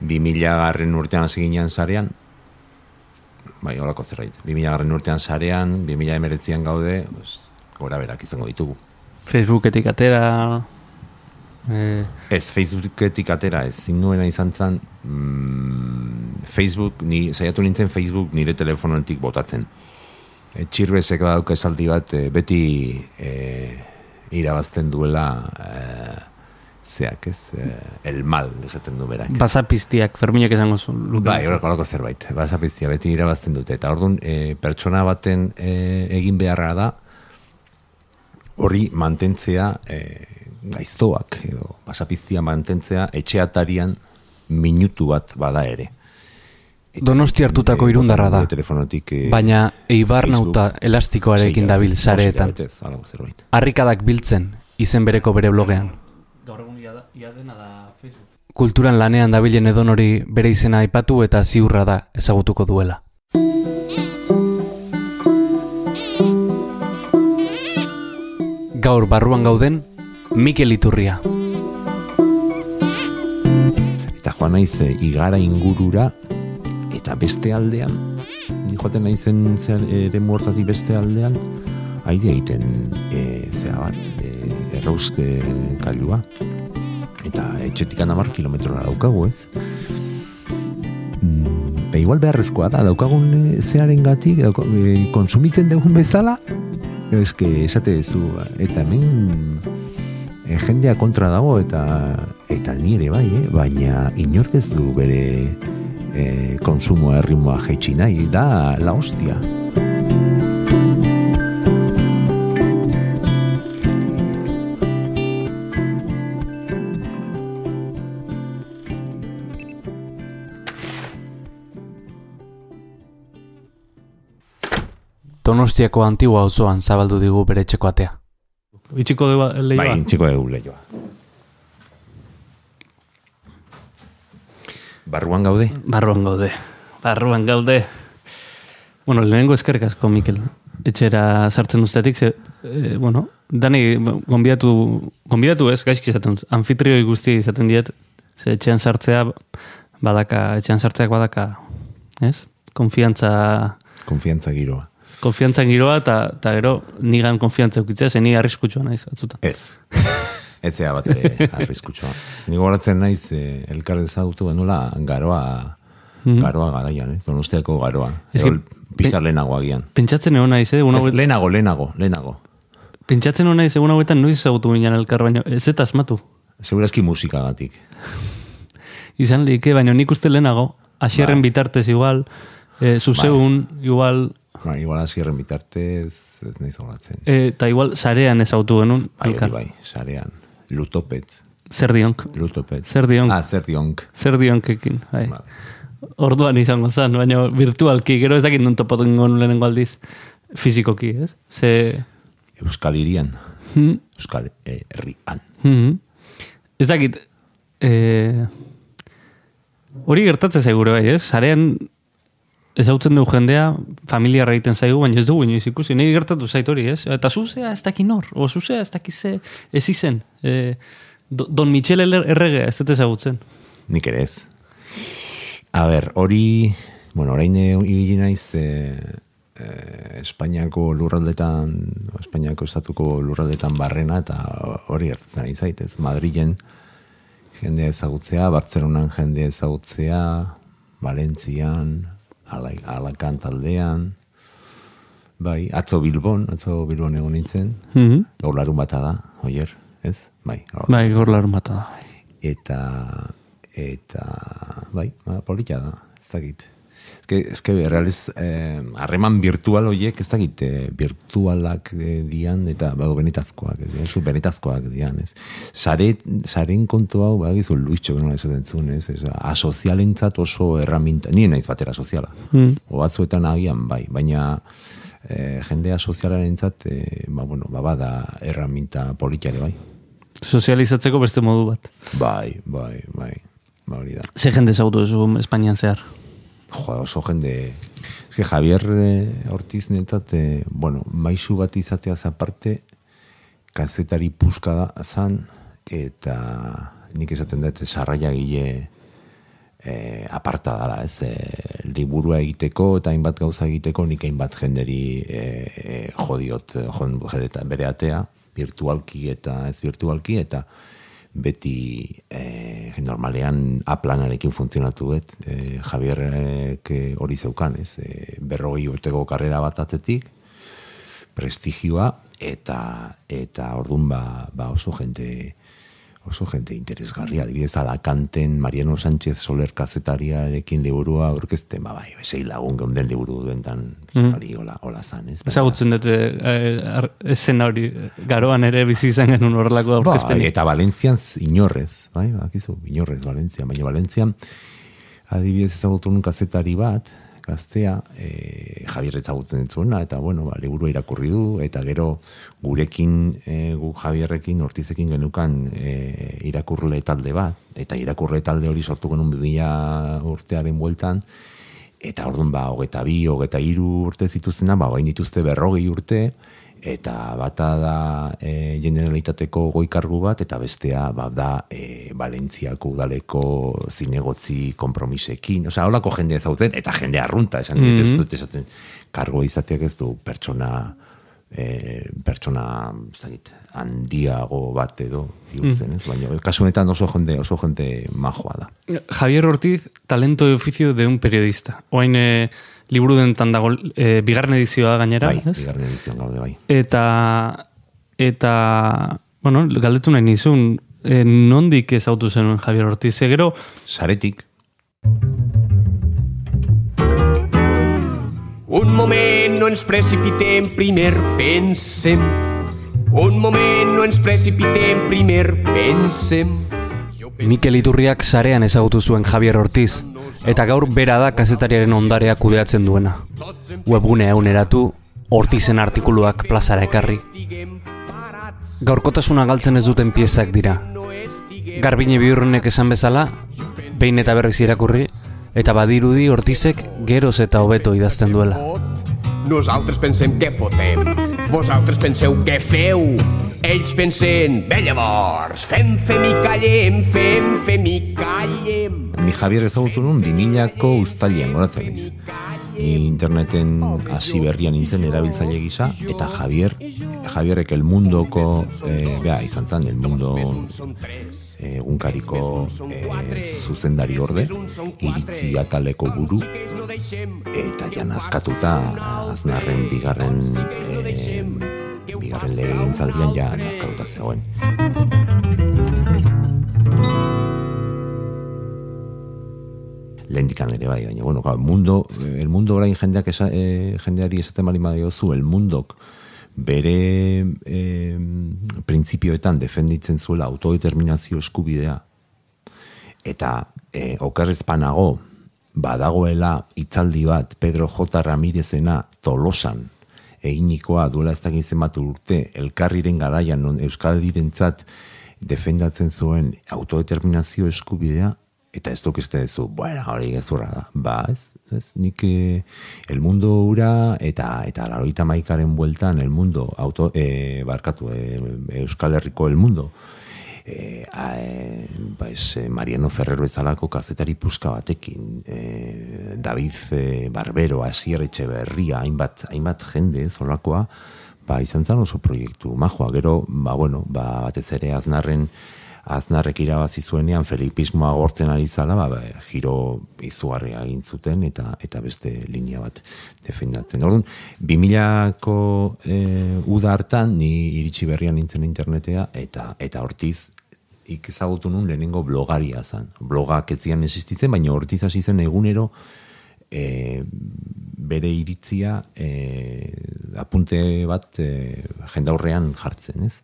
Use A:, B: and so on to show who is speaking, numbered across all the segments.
A: 2000 garren urtean hasi ginen zarean, bai, holako zerbait, 2000 garren urtean zarean, 2000 emeretzian gaude, pues, gora berak izango ditugu.
B: Facebooketik atera... Eh,
A: Ez, Facebooketik atera, ez zinuena izan zen, mm, Facebook, ni, saiatu nintzen Facebook nire telefonoetik botatzen. E, txirbezek badauka esaldi bat, e, beti e, irabazten duela e, zeak ez, e, el mal, esaten du berak.
B: basapiztiak, Ferminak esango zu.
A: Bai, horreko zerbait, basapiztia, beti irabazten dute. Eta orduan, e, pertsona baten e, egin beharra da, hori mantentzea e, gaiztoak, edo basapiztia mantentzea etxeatarian minutu bat bada ere. Eta,
B: Donosti hartutako
A: e,
B: irundarra da.
A: Telefonotik, e,
B: Baina eibar
A: Facebook,
B: nauta elastikoarekin dabil sareetan. Harrikadak biltzen, izen bereko bere blogean.
C: Ia, dena da Facebook.
B: Kulturan lanean dabilen edonori bere izena aipatu eta ziurra da ezagutuko duela. Gaur barruan gauden, Mikel Iturria.
A: Eta joan naiz e, igara ingurura eta beste aldean, ni joaten naizen zer, ere muertatik beste aldean, aire egiten e, zera bat, e, errauske kailua. Eta etxetik anamar kilometrora daukagu ez. Mm, igual beharrezkoa da, daukagun e, zearen gatik, e, konsumitzen dugun bezala, eske esate duzu, eta hemen e, jendea kontra dago eta eta ni ere bai, eh? baina inork ez du bere e, konsumo erritmoa jaitsi nahi, da la hostia.
B: Donostiako antigua auzoan zabaldu digu bere etxeko atea.
C: Itxiko du lehioa?
A: Bai, txiko egu lehioa. Barruan gaude?
C: Barruan gaude. Barruan gaude. Bueno, lehenengo eskerrik asko, Mikel. Etxera sartzen ustetik, ze, e, bueno, dani gonbidatu, gonbidatu ez, gaizki izaten, dut. anfitrioi guzti izaten diet, ze etxean sartzea, badaka, etxean sartzeak badaka, ez? Konfiantza,
A: Konfiantza giroa.
C: Konfiantza giroa, eta gero nigan konfiantza eukitzea, ze ni arriskutsua naiz, atzuta.
A: Ez. Ez zea bat ere arriskutsua. Ni gogoratzen naiz eh, elkar ezagutu genuela garoa garoa garaian, ez? Donostiako garoa.
C: Ez que-
A: pixka lehenago agian.
C: Pentsatzen egon naiz, eh? Una
A: Ez, lehenago, lehenago, lehenago.
C: Pentsatzen hona naiz, egun hauetan noiz ezagutu ginen elkar, baina ez eta asmatu.
A: Segurazki musikagatik.
C: Izan lehike, baina nik uste lehenago, asierren bitartez igual, e, zuzeun, igual,
A: Ba, igual hasierren bitartez, ez nahi zoratzen.
C: e, eta igual sarean ezagutu genuen,
A: Bai, hori
C: elkar.
A: bai, sarean. Lutopet.
C: Zer dionk,
A: Lutopet.
C: Zer dionk.
A: Ah, zer dionk.
C: zer dionkekin, bai.
A: Vale.
C: Orduan izango zen, baina virtualki, gero ez dakit non topatu ingon lehenengo aldiz, fizikoki, ez? Ze,
A: Euskal Irian.
C: hm,
A: Euskal Herrian.
C: hm, ez dakit, e, hori gertatzen zaigure bai, ez? Sarean ezautzen dugu jendea, familiarra egiten zaigu, baina ez dugu inoiz ikusi. Niri gertatu zait hori, ez? Eta zuzea ez daki nor, o zuzea ez daki ze, ez izen. E, Do- Don Michel Erre- erregea, ez dut ezagutzen.
A: Nik ere ez. A ber, hori, bueno, orain ibili naiz e, e, Espainiako lurraldetan, Espainiako estatuko lurraldetan barrena, eta hori gertatzen ari zaitez. Madrilen jendea ezagutzea, Bartzelonan jendea ezagutzea, Valentzian, Ala, Alakant aldean, bai, atzo Bilbon, atzo Bilbon egon nintzen,
C: Mhm.
A: gaur larun bata da, oier, ez? Bai, gaur
C: Bai, gor larun bata da.
A: eta eta bai, ba, polita da, ez dakit. Eske, eske realiz, eh, harreman virtual horiek ez dakit, eh, virtualak eh, dian, eta bago benetazkoak, ez dira, benetazkoak dian, ez. Sare, saren kontu hau, bagizu luitxo nola esaten zuen, ez, ez, asozialentzat oso erraminta, nien naiz batera soziala,
C: Mm.
A: o batzuetan agian bai, baina eh, jendea sozialarentzat, eh, ba, bueno, ba, bada erraminta polita ere bai.
C: Sozializatzeko beste modu bat.
A: Bai, bai, bai, ba hori da.
C: Ze jende duzu Espainian zehar.
A: Jo, oso jende... Ez que Javier eh, Ortiz netzat, eh, bueno, maisu bat izateaz aparte, kazetari puska da zan, eta nik esaten dut, sarraia gile e, aparta dara, ez, e, liburua egiteko eta hainbat gauza egiteko nik hainbat jenderi e, e, jodiot, jon, bere atea, virtualki eta ez virtualki, eta beti e, normalean aplanarekin funtzionatu dut, e, Javierrek hori zeukan, ez, e, berrogei urteko karrera bat atzetik, prestigioa, eta eta ordun ba, ba oso jente oso gente interesgarria, adibidez Alacanten Mariano Sánchez Soler kazetariarekin liburua aurkezten, ba bai, sei lagun geunden liburu duentan, mm. hola, hola zan, ez?
C: Ezagutzen dute eh, esen hori garoan ere bizi izan genuen horrelako ba, aurkezpen.
A: eta Valentzian inorrez, bai, bakizu, inorrez Valencia, baina Valentzian adibidez ezagutu nun kazetari bat, gaztea, e, Javier ezagutzen ditzuena, eta bueno, ba, liburu irakurri du, eta gero gurekin, e, gu Javierrekin, ortizekin genukan e, irakurle talde bat, eta irakurle talde hori sortu genuen bibila urtearen bueltan, eta orduan ba, hogeta bi, hogeta iru urte zituzena, ba, bain dituzte berrogei urte, eta bata da e, generalitateko goikargu bat, eta bestea ba, da e, Valentziako udaleko zinegotzi kompromisekin. Osea, holako jende ezagutzen, eta jende arrunta, esan mm -hmm. ez dut, esaten, kargo izateak ez du pertsona e, pertsona zagit, handiago bat edo bihurtzen, mm. ez? Baina, kasu honetan oso jende, oso jende majoa da.
C: Javier Ortiz, talento de oficio de un periodista. Oain, eh, liburu dentan dago e, bigarren edizioa gainera.
A: Bai, bigarren edizioa gaude, bai.
C: Eta, eta, bueno, galdetu nahi nizun, e, nondik ez autu zenuen Javier Ortiz, egero?
A: Saretik.
D: Un moment, no ens precipitem, primer pensem. Un moment, no ens precipitem, primer pensem.
B: Mikel Iturriak sarean ezagutu zuen Javier Ortiz, eta gaur bera da kazetariaren ondarea kudeatzen duena. Webgune eguneratu, Ortizen artikuluak plazara ekarri. Gaurkotasuna galtzen ez duten piezak dira. Garbine biurrenek esan bezala, behin eta berriz irakurri, eta badirudi Ortizek geroz eta hobeto idazten duela.
D: Nosaltres pensem que fotem, vosaltres penseu que feu, ells pensen, bé llavors, fem, fem i callem, fem, fem i callem.
A: Ni Javier ezagutu nun, dimilako ustalian, goratzen iz. Interneten hasi berrian nintzen erabiltzaile gisa, eta Javier, Javierrek el mundoko, eh, bea, izan zen, el mundo egunkariko eh, zuzendari orde, iritzi ataleko buru, eta janazkatuta aznarren bigarren eh, bigarren lege gintzaldian ja nazkaruta zegoen. Lehendikan ere bai, baina, bueno, mundo, el mundo orain jendeak esa, e, jendeari esaten bali zu, el mundok bere e, printzipioetan defenditzen zuela autodeterminazio eskubidea. Eta e, okerrezpanago badagoela itzaldi bat Pedro J. Ramirezena tolosan eginikoa duela ez dakit zenbat urte elkarriren garaian non euskadirentzat defendatzen zuen autodeterminazio eskubidea eta ez dukizte zu, bueno, hori gezurra da, ba, ez, ez, nik eh, el mundo ura, eta, eta laroita maikaren bueltan, el mundo, auto, e, barkatu, e, Euskal Herriko el mundo, e, a, e, ba es, e, Mariano Ferrero ezalako kazetari puska batekin, e, David e, Barbero, Asier Etxeberria, hainbat, hainbat jende, zolakoa, ba, izan zan oso proiektu majoa, gero, ba, bueno, ba, batez ere aznarren, aznarrek irabazi zuenean felipismoa gortzen ari zala, ba, ba, giro izugarria egin zuten eta eta beste linea bat defendatzen. Orduan, 2000ko e, uda hartan ni iritsi berrian nintzen internetea eta eta hortiz ikizagutu nun lehenengo blogaria zan. Blogak ez zian existitzen, baina hortiz hasi zen egunero e, bere iritzia e, apunte bat e, jendaurrean jartzen, ez?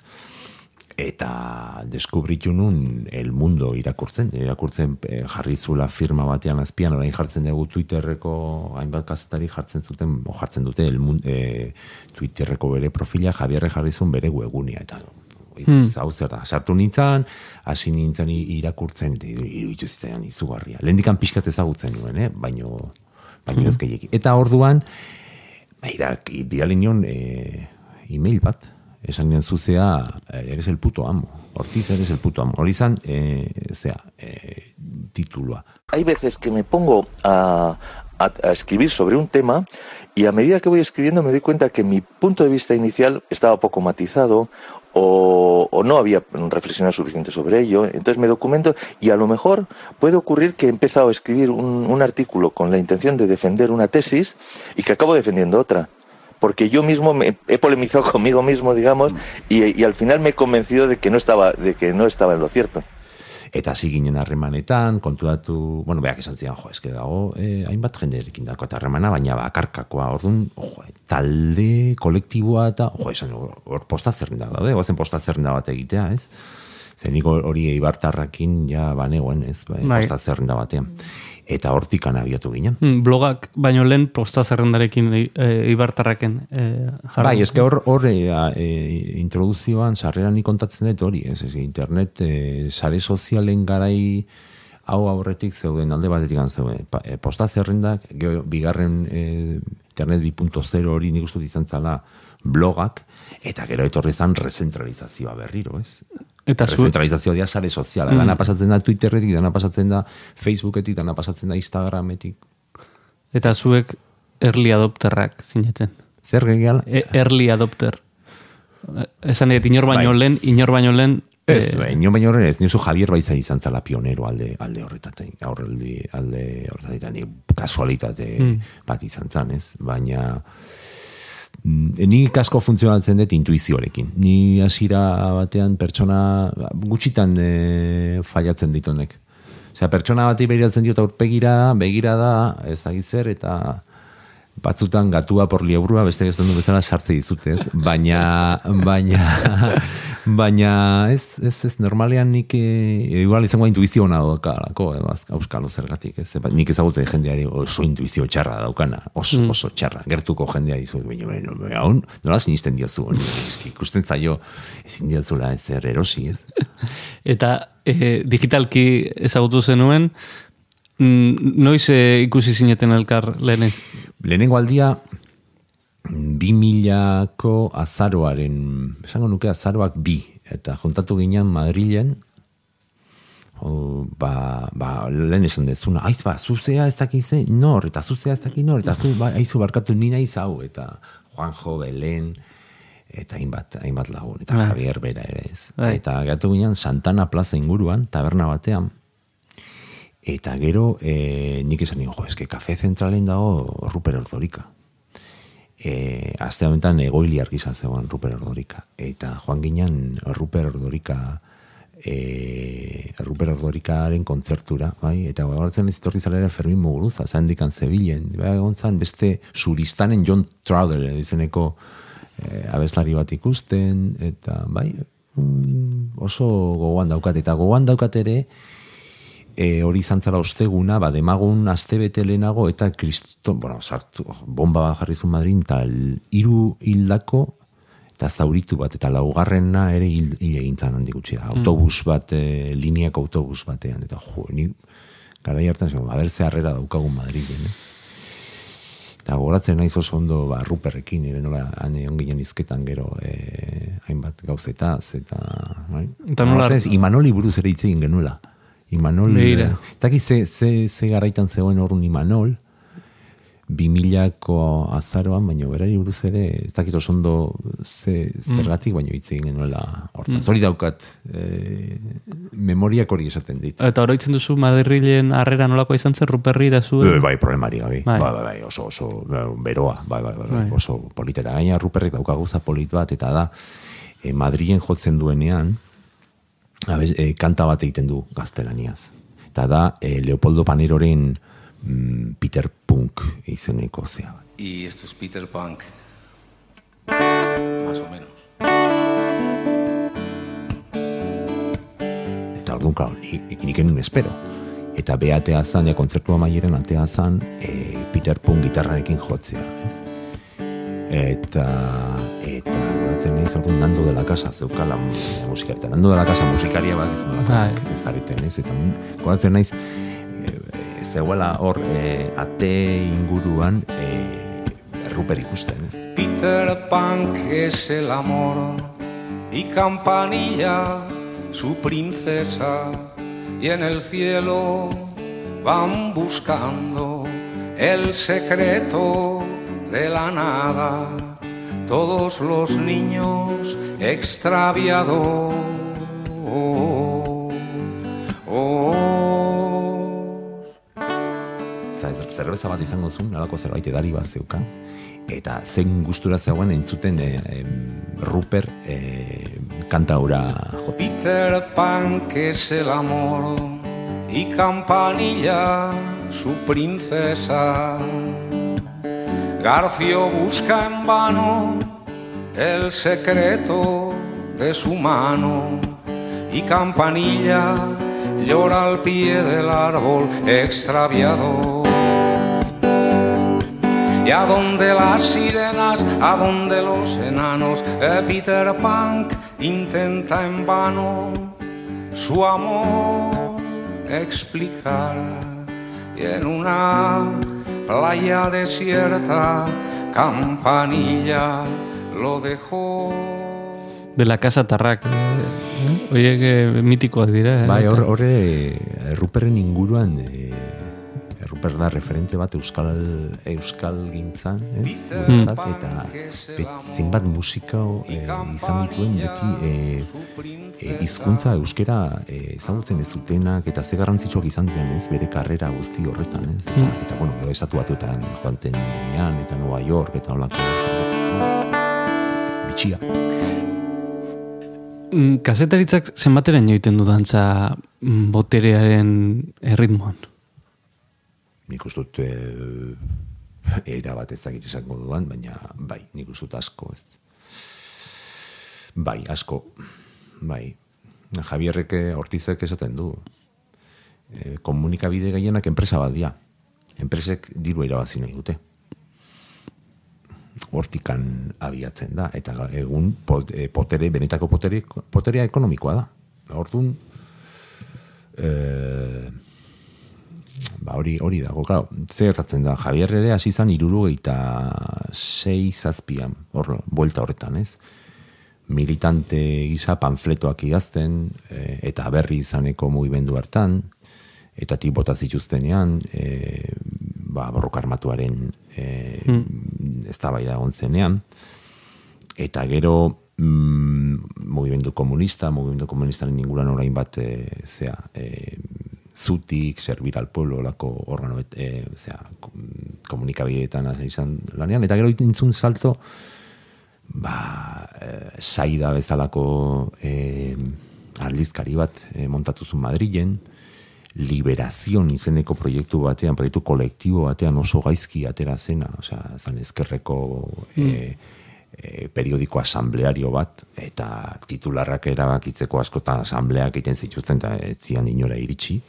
A: Eta deskubritu nun el mundo irakurtzen, irakurtzen e, jarri zula firma batean azpian, orain jartzen dugu Twitterreko hainbat kazetari jartzen zuten, o jartzen dute el e, Twitterreko bere profila Javierre jarri zuen bere webgunia eta hmm. zau zer da, sartu nintzen, hasi nintzen irakurtzen, iruditu zitzen izugarria. Lehendikan pixkat ezagutzen nuen, eh? baino, baino hmm. ez Eta orduan, ba, irak, bidali nion e, e-mail bat, esan nien zuzea, eh, eres el puto amo. Ortiz, eres el puto amo. Hori izan, eh, zea, eh, titulua.
E: hay veces que me pongo a escribir sobre un tema y a medida que voy escribiendo me doy cuenta que mi punto de vista inicial estaba poco matizado o, o no había reflexionado suficiente sobre ello. Entonces me documento y a lo mejor puede ocurrir que he empezado a escribir un, un artículo con la intención de defender una tesis y que acabo defendiendo otra. Porque yo mismo me he polemizado conmigo mismo, digamos, y, y al final me he convencido de que no estaba, de que no estaba en lo cierto.
A: Eta hasi ginen harremanetan, kontuatu, bueno, beak esan zian, jo, eske dago, eh, hainbat jenderekin dako eta harremana, baina bakarkakoa, orduan, jo, talde, kolektiboa eta, jo, esan, hor posta zerrenda daude, goazen posta zerrenda bat egitea, ez? Zer nik hori eibartarrakin ja banegoen, ez, bai,
C: Bai.
A: posta zerrenda batean. Eta hortikan abiatu ginen.
C: Mm, Blogak baino lehen posta zerrendarekin e, ibartarraken e, jarri.
A: Bai, eske hor, hor e, e, introduzioan, sarreran nik kontatzen dut hori, ez, ez, internet, e, sare sozialen garai hau aurretik zeuden alde batetik zeuden. Pa, e, posta zerrendak, gero, bigarren e, internet 2.0 hori nik uste izan zala blogak, eta gero etorri zan rezentralizazioa berriro, ez?
C: Eta zu,
A: Rezentralizazioa dira sare soziala.
C: Mm.
A: Dana pasatzen da Twitterretik, dana pasatzen da Facebooketik, dana pasatzen da Instagrametik.
C: eta zuek early adopterrak zineten.
A: Zer gehiago?
C: E, early adopter. Esan dut, inor baino
A: Bai.
C: lehen, inor baino lehen,
A: Ez,
C: eh,
A: eh, ino baino horren ez, nizu Javier Baiza izan zala pionero alde, alde aurreldi, alde horretaten, ni kasualitate
C: Mm.
A: bat izan zan, ez? Baina, ni asko funtzionatzen dut intuizioarekin. Ni hasiera batean pertsona gutxitan e, fallatzen ditonek. Osea, pertsona bati begiratzen diot aurpegira, begira da, ez dakit zer, eta batzutan gatua por liebrua, beste ez du bezala sartze dizute, ez? Baina, baina, baina, ez, ez, ez, normalean nik, e, igual izango intuizio ona daukalako, edo, auskalo zergatik, ez? Ba, nik ezagutzen jendeari oso intuizio txarra daukana, oso, oso txarra, gertuko jendea dizu, baina, baina, baina, hon, nola sinisten diozu, eski, ikusten zaio, ezin diozula ezer erosi, ez?
C: eta e, digitalki ezagutu zenuen, mm, noiz e, ikusi zineten elkar lehenez?
A: Lehenengo aldia, bi milako azaroaren, esango nuke azaroak bi, eta juntatu ginen Madrilen, o, ba, ba, lehen esan dezuna, aiz ba, zuzea ez dakize, nor, eta zuzea ez dakiz nor, eta zu, ba, aizu barkatu ni naiz hau, eta Juanjo, Belen, eta hainbat, hainbat lagun, eta
C: Bai.
A: Javier bera ere ez.
C: Bai.
A: Eta gatu ginen Santana plaza inguruan, taberna batean, Eta gero, e, nik esan nigo, jo, eske kafe zentralen dago Ruper Ordorika. E, azte honetan egoili argizan zegoen Ruper Ordorika. Eta joan ginen Ruper Ordorika e, Ruper Ordorikaren kontzertura, bai? Eta gauratzen ez etorri zalera Fermin Muguruza, zandikan zebilen. Ba, egon zan beste zuristanen John Trowder izeneko e, abeslari bat ikusten, eta bai, mm, oso gogoan daukat. Eta gogoan daukat ere, e, hori izan zara osteguna, ba, demagun aste bete lehenago, eta kristo, bueno, sartu, bomba jarri zuen Madrin, eta hiru hildako, eta zauritu bat, eta laugarrena ere hil, hil egin zan handik gutxi da. Autobus bat, e, lineako autobus batean, eta jo, ni garai hartan, zego, haber ze harrera daukagun Madrilen, ez? Eta goratzen naiz oso ondo ba, ruperrekin, ere nola han egon ginen izketan gero e, hainbat gauzetaz, eta... Bai?
C: Eta nola-
A: Imanoli buruz ere hitz egin genuela. Imanol,
C: Begira.
A: eh, eta ze, ze, ze garaitan zegoen orrun Imanol, bi milako azaroan, baina berari buruz ere, ez dakit oso ondo ze, zergatik, baina hitz egin genuela hortaz. Hori daukat, e, memoriak hori esaten dit.
C: Eta oroitzen duzu Madrilen harrera nolako izan zen, Ruperri da zuen?
A: Bai, bai, problemari gabe.
C: Bai.
A: Bai. bai, bai, oso, oso, beroa, bai, bai, bai, bai,
C: Bai.
A: oso polita. Eta gaina Ruperrek dauka gauza polit bat, eta da, e, Madrilen jotzen duenean, abez, e, kanta bat egiten du gaztelaniaz. Eta da, e, Leopoldo Paneroren mm, Peter Punk izeneko zea.
F: Y esto es Peter Punk. Más o menos.
A: Eta orduan, claro, nik, nik enun espero. Eta be atea zan, ja kontzertu amaieren atea zan, e, Peter Punk gitarrarekin jotzea, ez? Eta, eta, goratzen nahiz, orduan, Nando de la Casa zeukala mu- musikari, eta Nando de la Casa musikaria bat izan
C: Bai.
A: da, ezareten, ez? Eta mm, goratzen naiz, e, zegoela hor, e, ate inguruan, e, Ruper ikusten, ez?
F: Peter Pan que es el amor y Campanilla su princesa y en el cielo van buscando el secreto de la nada todos los niños extraviados.
A: Za- zer- zerbeza bat izango zuen, alako zerbait edari bat zeukan. Eta zen gustura zegoen entzuten e, Ruper e, kanta hura jotzen.
F: Peter Pan que es el amor y Campanilla su princesa. Garfio busca en vano el secreto de su mano y Campanilla llora al pie del árbol extraviado. Y a donde las sirenas, a donde los enanos, Peter Pan intenta en vano su amor explicar. Y en una playa desierta, Campanilla lo dejó.
C: De la casa tarrak. Eh? Oiek eh, mitikoak dira. Eh?
A: Bai, hor, horre Ruperren inguruan e, Ruper da referente bat euskal euskal gintzan, ez? Guretzat, eta bet, zenbat musika e, izan dituen beti e, e, hizkuntza euskera e, ezagutzen ez zutenak eta ze garrantzitsuak izan diren, ez? Bere karrera guzti horretan, ez? Eta, eta bueno, gero estatu batuetan joanten denean eta Nova York eta holako. Bitxia.
C: Mm, Kazetaritzak zenbateren joiten du dantza mm, boterearen erritmoan?
A: Nik uste dut e, era bat ez dakit esango duan, baina bai, nik uste dut asko ez. Bai, asko. Bai. Javierrek eh, Ortizek esaten du. E, komunikabide gehienak enpresa bat dira. Enpresek diru irabazi nahi dute. Hortikan abiatzen da. Eta egun pot, e, potere, benetako potere, poterea ekonomikoa da. Orduan, eh, ba, hori hori dago, claro, zer gertatzen da, Javier ere hasi izan irurogeita sei zazpian, hor, buelta horretan, ez? Militante gisa panfletoak idazten, e, eta berri izaneko mugimendu hartan, eta tik bota zituztenean, e, ba, borroka armatuaren e, mm. ez da bai da zenean, eta gero mm, mugimendu komunista, mugimendu komunistaren inguruan orain bat e, zea, e, zutik, servir al pueblo, lako organo, e, zea, komunikabideetan hasi izan lanean, eta gero intzun salto, ba, e, saida bezalako e, aldizkari bat e, montatu zuen Madrilen, liberazion izeneko proiektu batean, proiektu kolektibo batean oso gaizki atera zena, osea, zan ezkerreko e, e, periodiko asambleario bat, eta titularrak erabakitzeko askotan asambleak egiten zituzten, eta ez zian inora iritsi.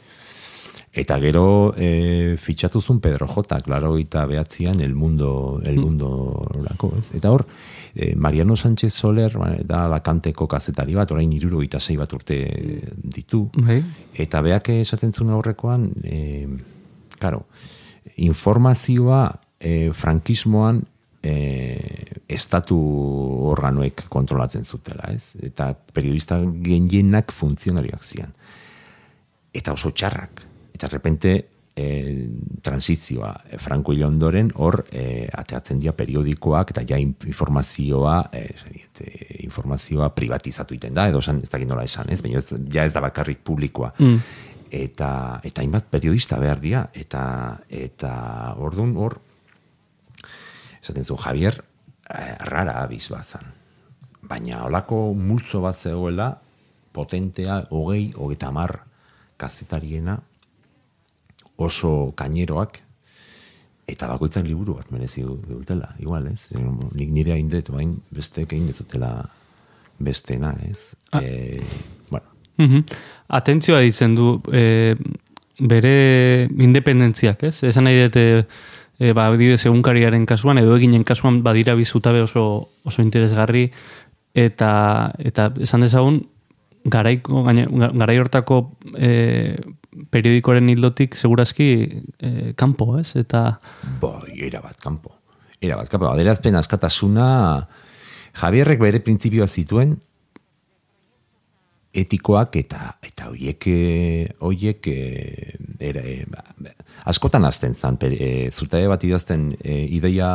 A: Eta gero e, fitxatu zuen Pedro J. Klaro eta behatzean El Mundo, el mundo lako, ez? Eta hor, e, Mariano Sánchez Soler ba, da lakanteko kazetari bat, orain iruro eta sei bat urte ditu.
C: Bai.
A: Eta beak esaten zuen aurrekoan, e, karo, informazioa e, frankismoan e, estatu organoek kontrolatzen zutela, ez? Eta periodista gehienak funtzionariak zian. Eta oso txarrak. Eta repente e, transizioa e, Franco hil ondoren hor e, ateatzen dira periodikoak eta ja informazioa e, informazioa privatizatu iten da edo esan ez dakit nola esan ez? Baina ez, ja ez da bakarrik publikoa.
C: Mm.
A: eta eta hainbat periodista behar dira eta eta ordun hor esaten zu Javier eh, rara abiz bazan baina holako multzo bat zegoela potentea hogei hogeita hamar kazetariena oso kaineroak eta bakoitzak liburu bat merezi du- dutela, igual, ez? Nik nire hain dut, bain besteek egin dezatela bestena, ez? E, bueno,
C: Mhm. Atentzioa ditzen du e, bere independentziak, ez? Esan nahi dute e, ba, adibidez egunkariaren kasuan edo eginen kasuan badira bizutabe oso, oso interesgarri eta eta esan dezagun garaiko gaine, garai hortako e, periodikoren hildotik segurazki e, kanpo, ez? Eta
A: Bai, era bat kanpo. Era bat, kapa, aderazpen askatasuna, Javierrek bere printzipioa zituen, etikoak eta eta hoiek eh, hoiek eh, eh, ba, askotan hasten zan per, e, zutabe bat idazten e, ideia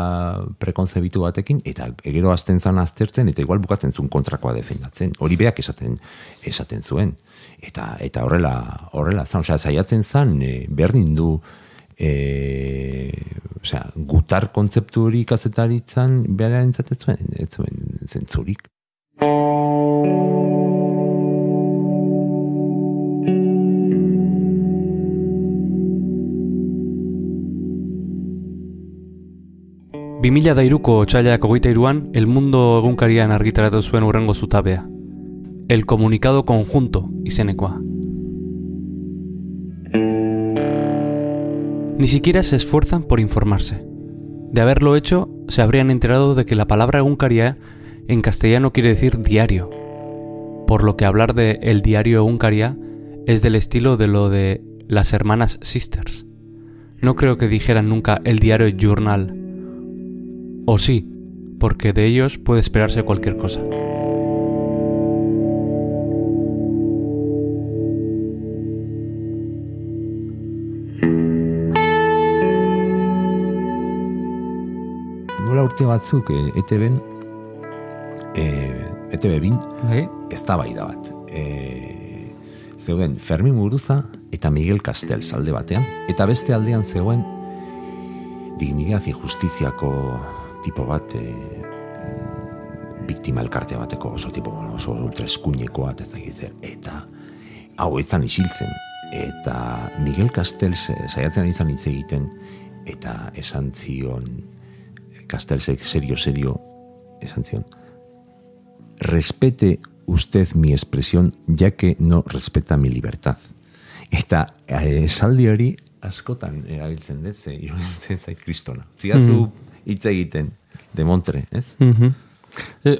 A: prekonzebitu batekin eta gero hasten zan aztertzen eta igual bukatzen zuen kontrakoa defendatzen. Hori beak esaten esaten zuen. Eta eta horrela horrela zan osea saiatzen zan e, berdin du e, osea gutar kontzeptu hori kazetaritzan bera entzatez zuen ez zuen zentzurik
B: Bi mila dairuko otxailak hogeita iruan, El Mundo egunkarian argitaratu zuen urrengo zutabea. El Comunicado Conjunto izenekoa. Ni siquiera se esfuerzan por informarse. De haberlo hecho, se habrían enterado de que la palabra egunkaria en castellano quiere decir diario, por lo que hablar de el diario egunkaria es del estilo de lo de las hermanas Sisters. No creo que dijeran nunca el diario Journal, o sí, porque de ellos puede esperarse cualquier cosa.
A: Nola urte batzuk e, ETB-en e, ETB bin
C: Bai?
A: ez da bat. E, zeuden Fermin Muruza eta Miguel Castel alde batean. Eta beste aldean zegoen dignidad y justiziako tipo bat e, biktima elkarte bateko oso tipo oso ultra eskuinekoa eta ez da zer. Eta hau izan isiltzen. Eta Miguel Castel saiatzen izan hitz egiten eta esan zion Castelsek serio serio esan zion respete usted mi expresión ya que no respeta mi libertad. Eta eh, esaldi hori askotan erabiltzen dut, ze iruditzen zait kristona. Zigazu hitz egiten, demontre, ez?
C: Mhm. E,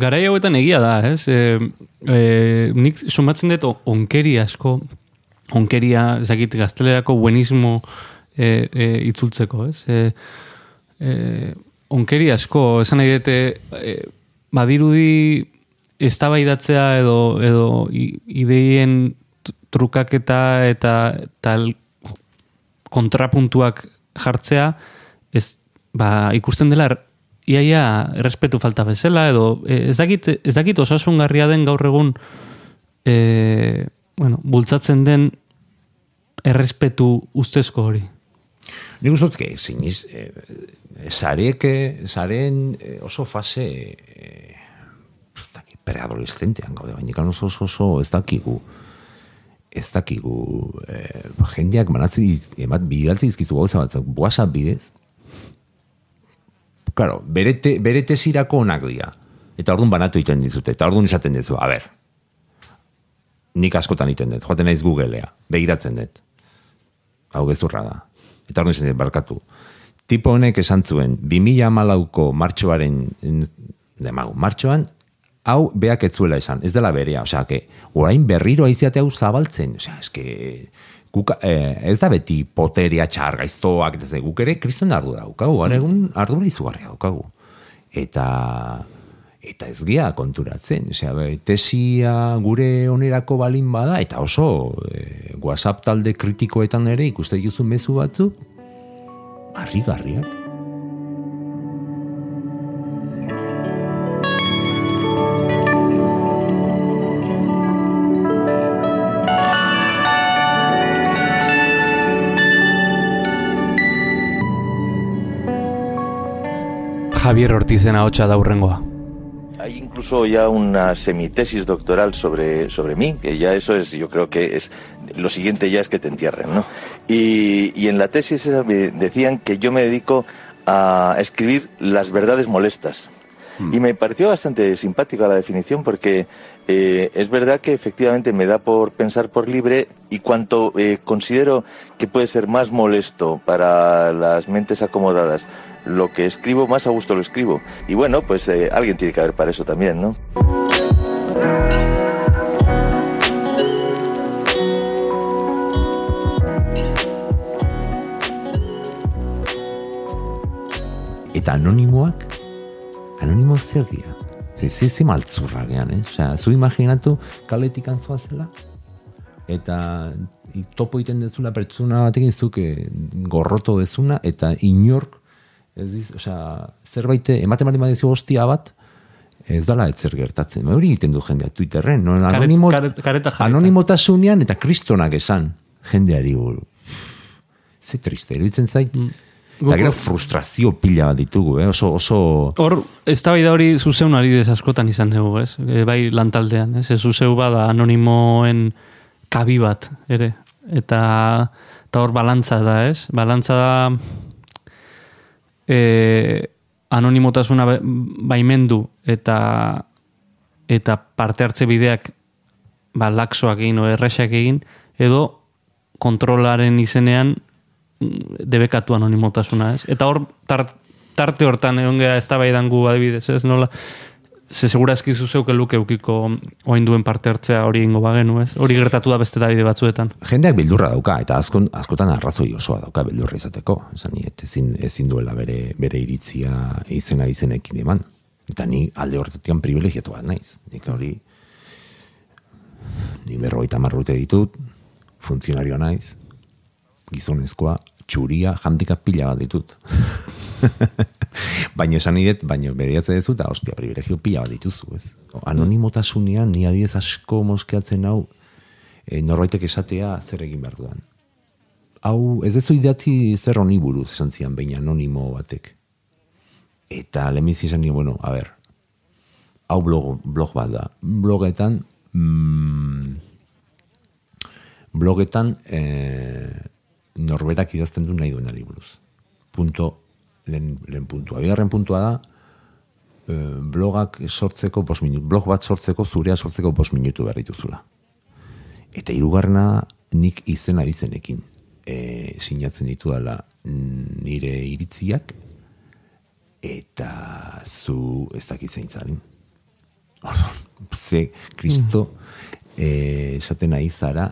C: garai hauetan egia da, ez? E, e, nik sumatzen dut onkeri asko, onkeria, zakit, gaztelerako buenismo e, e, itzultzeko, ez? E, e, onkeri asko, esan nahi dute, e, badirudi eztabaidatzea edo, edo ideien tr- trukaketa eta tal kontrapuntuak jartzea, ez, ba, ikusten dela iaia errespetu falta bezala, edo e, ez dakit, ez dakit osasungarria den gaur egun e, bueno, bultzatzen den errespetu ustezko hori.
A: Nik uste dut, que siniz, eh, sareke, saren eh, oso fase dakit, preadolescentean gaude, baina oso, oso, oso ez dakigu ez dakigu eh, jendeak manatzi emat bidaltzi dizkizu gauza batzuk WhatsApp bidez Claro, bere, te, bere onak dira. Eta orduan banatu egiten dizute. Eta orduan izaten dizu, a ber, nik askotan egiten dut, joaten naiz Googlea, begiratzen dut. Hau gezurra da. Eta orduan izaten dut, barkatu. Tipo honek esan zuen, 2008ko martxoaren, demagu, martxoan, hau beak ez zuela esan, ez dela berea, osea, que orain berriro aiziate hau zabaltzen, osea, eske, guk, eh, ez da beti poteria txar gaiztoak, eta ze, guk ere kriston ardu daukagu, mm. egun ardura izugarria daukagu. Eta, eta ez gea konturatzen, osea, be, tesia gure onerako balin bada, eta oso eh, WhatsApp talde kritikoetan ere ikuste dituzu mezu batzuk, harrigarriak.
B: Javier Ortizen ahotsa da urrengoa.
E: Hay incluso ya una semitesis doctoral sobre, sobre mí, que ya eso es, yo creo que es, lo siguiente ya es que te entierren, ¿no? Y, y en la tesis decían que yo me dedico a escribir las verdades molestas. Y me pareció bastante simpática la definición porque eh, es verdad que efectivamente me da por pensar por libre y cuanto eh, considero que puede ser más molesto para las mentes acomodadas lo que escribo, más a gusto lo escribo. Y bueno, pues eh, alguien tiene que haber para eso también, ¿no?
A: Eta anonimoak, anonimoak zer dira? Ze, ze, ze maltzurra gehan, eh? Osea, zu imaginatu kaletik antzoa zela, eta topo egiten dezula pertsona batekin zuk eh, gorroto dezuna, eta inork, ez diz, osea, zerbait, ematen bali badezu hostia bat, ez dala etzer gertatzen. Ba, Hori egiten du jendeak Twitterren, no? Anonimo,
C: karet- jarrita.
A: anonimotasunean eta kristonak esan jendeari buru. Ze triste, iruditzen zait.
C: Mm.
A: Eta gero frustrazio pila bat ditugu, eh? oso, oso...
C: Hor, ez da hori zuzeun ari askotan izan dugu, ez? E, bai lantaldean, ez? Ez zuzeu bada anonimoen kabi bat, ere. Eta, eta hor balantza da, ez? Balantza da e, anonimotasuna ba- baimendu eta eta parte hartze bideak ba, laxoak egin, o erresak egin, edo kontrolaren izenean mm, debekatu anonimotasuna, ez? Eta hor, tar, tarte hortan egon gara ez da gu adibidez, ez? Nola, ze segurazki zuzeuk luke eukiko oain duen parte hartzea hori ingo bagenu, ez? Hori gertatu da beste dabide batzuetan.
A: jendeak beldurra dauka, eta askon, askotan arrazoi osoa dauka beldurra izateko. Niet, ezin, ezin duela bere, bere iritzia izena izenekin eman. Eta ni alde horretikan privilegiatu bat naiz. Nik hori, ni berroita marrute ditut, funtzionarioa naiz, gizonezkoa, txuria, handikap pila bat ditut. baina esan nidet, baina beriatzen duzu, eta ostia, privilegio pila bat dituzu, ez? Anonimotasunean, ni adiez asko moskeatzen hau, e, norbaitek esatea zer egin behar dudan. Hau, ez dezu idatzi zer honi buruz, esan zian, baina anonimo batek. Eta lehenbizi esan nio, bueno, a ber, hau blog, blog bat da. Blogetan, mm, blogetan e, norberak idazten du nahi duenari buruz. Punto, lehen, lehen puntua. Bigarren puntua da, e, blogak sortzeko bost minutu, blog bat sortzeko, zurea sortzeko bost minutu behar dituzula. Eta hirugarrena nik izena izenekin e, sinatzen ditu dela nire iritziak eta zu ez dakit zein zaren. Ze, kristo, eh, esaten nahi zara,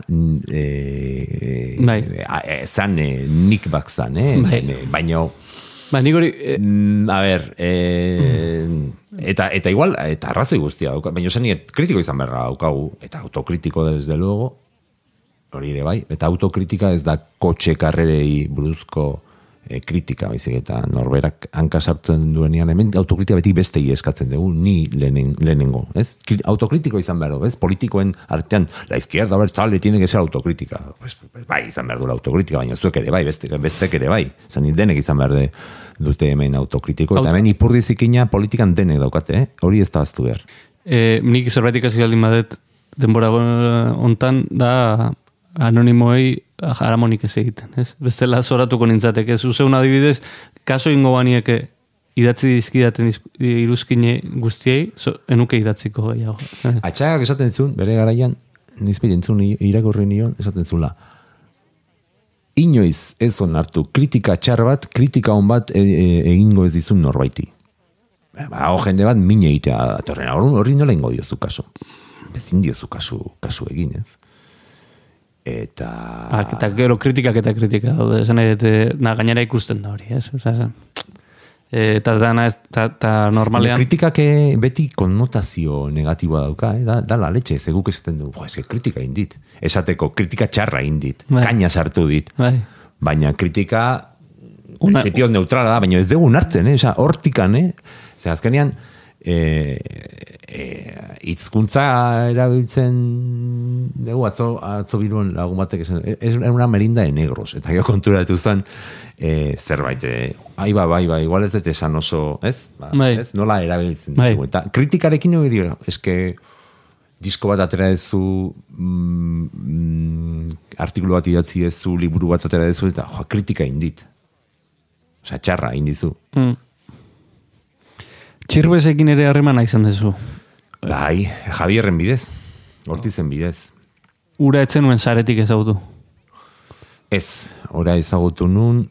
A: eh,
C: Bai.
A: eh, zan, eh, nik bak zan, eh?
C: Bai.
A: baina,
C: Ba, nik hori, e,
A: a ber, eh, eta, eta igual, eta arrazoi guztia dauka, baina esan niet, kritiko izan beharra daukagu, eta autokritiko desde luego, hori ere bai, eta autokritika ez da kotxe karrerei buruzko eh, kritika, baizik eta norberak hanka sartzen duenean, hemen autokritika beti bestei eskatzen dugu, ni lehenen, lehenengo, ez? Kri- Autokritiko izan behar du, ez? Politikoen artean, la izquierda abertzale tiene que ser autokritika. Pues, bai, izan behar du autokritika, baina zuek ere bai, beste, bestek ere bai. Zan, denek izan behar de, dute hemen autokritiko, eta
C: Auto-
A: hemen ipurdi zikina politikan denek daukate, eh? hori ez da baztu behar.
C: e, nik zerbait ikasi baldin badet denbora hontan da anonimoei jaramonik ez egiten, ez? Bestela zoratuko nintzateke, zuzeun adibidez, kaso ingo banieke idatzi dizkidaten iz- iruzkine guztiei, so, enuke idatziko gehiago. Eh,
A: Atxagak esaten zuen, bere garaian, nizpe jentzun irakurri nion, esaten zula. Inoiz ez onartu kritika txar bat, kritika on bat e, e, egingo ez dizun norbaiti. Ba, o jende bat mine egitea datorren, hori, hori nola ingo diozu kaso. Ezin diozu kasu, kasu egin, ez? Eta...
C: Ah, eta gero kritikak eta kritika daude, esan nahi dut, eh, na, gainera ikusten da hori, ez? Osa, esan, eh, eta dana, ez- eta eta normalean,
A: Kritikak eh, beti konnotazio negatiboa dauka, eh? da, da la leche, ze guk esaten du, jo, eske kritika indit. Esateko, kritika txarra indit,
C: Bai.
A: kaina sartu dit.
C: bai,
A: Baina kritika,
C: Una-
A: principio neutrala da, baina ez dugu hartzen, eh? Hortikan, eh? Zer, azkenean, eh, eh, hitzkuntza erabiltzen dugu, atzo, atzo biruen lagun batek esan, es una merinda de negros, eta gero konturatu zen, eh, zerbait, eh, ai ba, bai, ba, igual ez dut esan oso, ez? Ba,
C: Bai.
A: ez? Nola erabiltzen
C: Bai.
A: ditugu. Eta kritikarekin hori dira, eske, disko bat atera dezu, mm, artikulu bat idatzi dezu, liburu bat atera dezu, eta joa, kritika indit. Osa, txarra indizu.
C: mm. Txirbezekin ere harremana izan dezu.
A: Bai, Javierren bidez, hortizen bidez.
C: Ura etzen nuen saretik ezagutu.
A: Ez, ora ezagutu nun,